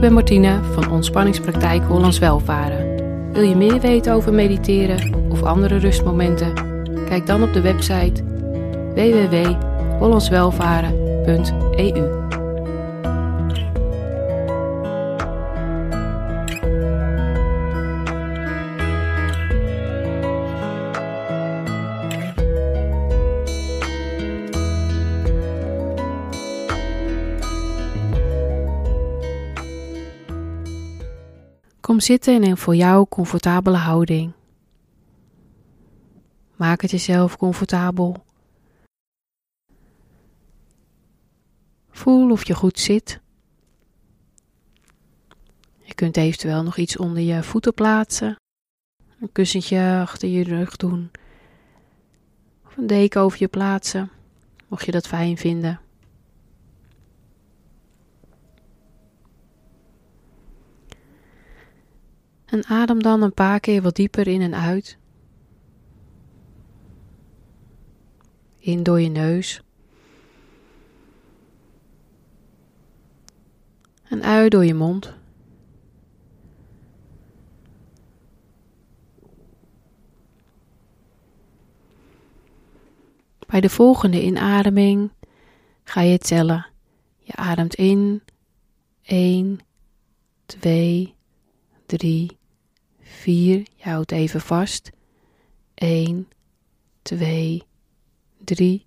ben Martine van Ontspanningspraktijk Hollands Welvaren. Wil je meer weten over mediteren of andere rustmomenten? Kijk dan op de website www.hollandswelvaren.eu. Kom zitten in een voor jou comfortabele houding. Maak het jezelf comfortabel. Voel of je goed zit. Je kunt eventueel nog iets onder je voeten plaatsen. Een kussentje achter je rug doen. Of een deken over je plaatsen, mocht je dat fijn vinden. En adem dan een paar keer wat dieper in en uit. In door je neus. En uit door je mond. Bij de volgende inademing ga je tellen. Je ademt in 1, 2, 3, 4. Je houdt even vast. 1, 2, 3.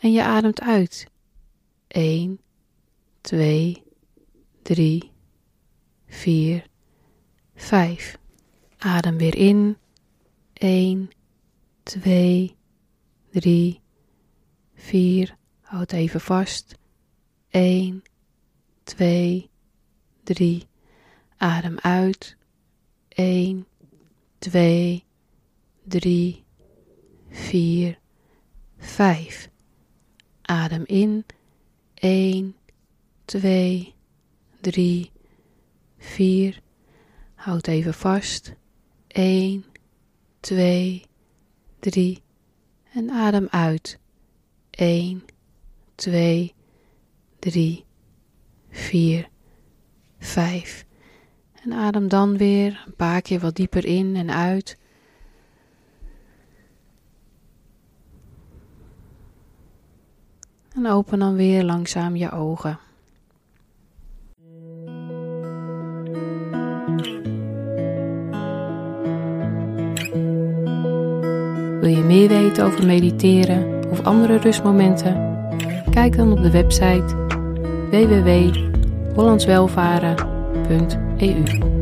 En je ademt uit. 1, 2, 3, 4, 5. Adem weer in. 1, 2, 3, 4. Houd even vast. 1, 2, 3. Adem uit. 1, 2, 3, 4, 5. Adem in. 1, 2, 3, 4. Houd even vast. 1, 2, 3. En adem uit. 1, 2, 3, 4, 5. En adem dan weer een paar keer wat dieper in en uit. En open dan weer langzaam je ogen. Wil je meer weten over mediteren of andere rustmomenten? Kijk dan op de website www.hollandswelvaren.eu